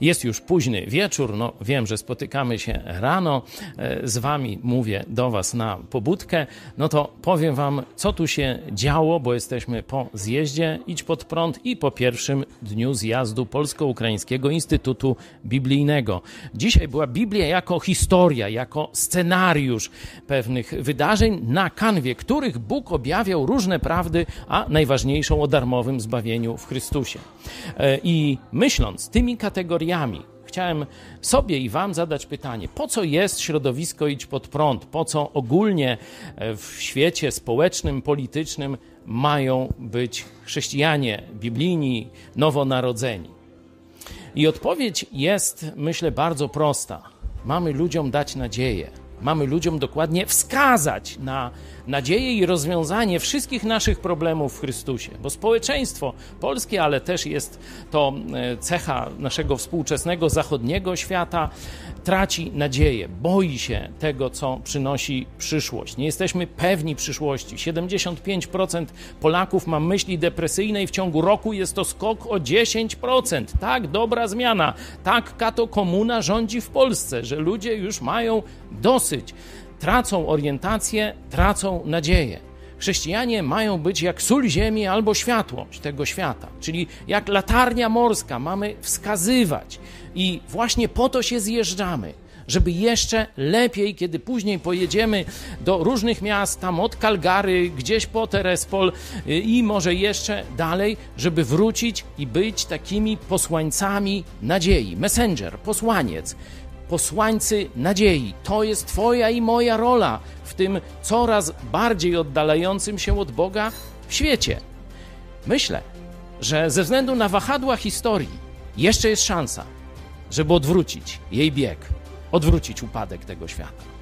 Jest już późny wieczór, no wiem, że spotykamy się rano, e, z wami mówię do was na pobudkę, no to powiem wam, co tu się działo, bo jesteśmy po zjeździe Idź Pod Prąd i po pierwszym dniu zjazdu Polsko-Ukraińskiego Instytutu Biblijnego. Dzisiaj była Biblia jako historia, jako scenariusz pewnych wydarzeń, na kanwie których Bóg objawiał różne prawdy, a najważniejszą o darmowym zbawieniu w Chrystusie. E, I myśląc tymi kategoriami, chciałem sobie i Wam zadać pytanie: po co jest środowisko Idź pod prąd? Po co ogólnie e, w świecie społecznym, politycznym mają być chrześcijanie biblijni, nowonarodzeni? I odpowiedź jest, myślę, bardzo prosta. Mamy ludziom dać nadzieję. Mamy ludziom dokładnie wskazać na nadzieję i rozwiązanie wszystkich naszych problemów w Chrystusie. Bo społeczeństwo polskie, ale też jest to e, cecha naszego współczesnego zachodniego świata, traci nadzieję, boi się tego, co przynosi przyszłość. Nie jesteśmy pewni przyszłości. 75% Polaków ma myśli depresyjne i w ciągu roku jest to skok o 10%. Tak, dobra zmiana. Tak kato komuna rządzi w Polsce, że ludzie już mają dosyć tracą orientację, tracą nadzieję. Chrześcijanie mają być jak sól ziemi albo światłość tego świata, czyli jak latarnia morska mamy wskazywać. I właśnie po to się zjeżdżamy, żeby jeszcze lepiej, kiedy później pojedziemy do różnych miast, tam od Calgary, gdzieś po Terespol y, i może jeszcze dalej, żeby wrócić i być takimi posłańcami nadziei. Messenger, posłaniec, posłańcy nadziei. To jest Twoja i moja rola w tym coraz bardziej oddalającym się od Boga świecie. Myślę, że ze względu na wahadła historii jeszcze jest szansa, żeby odwrócić jej bieg, odwrócić upadek tego świata.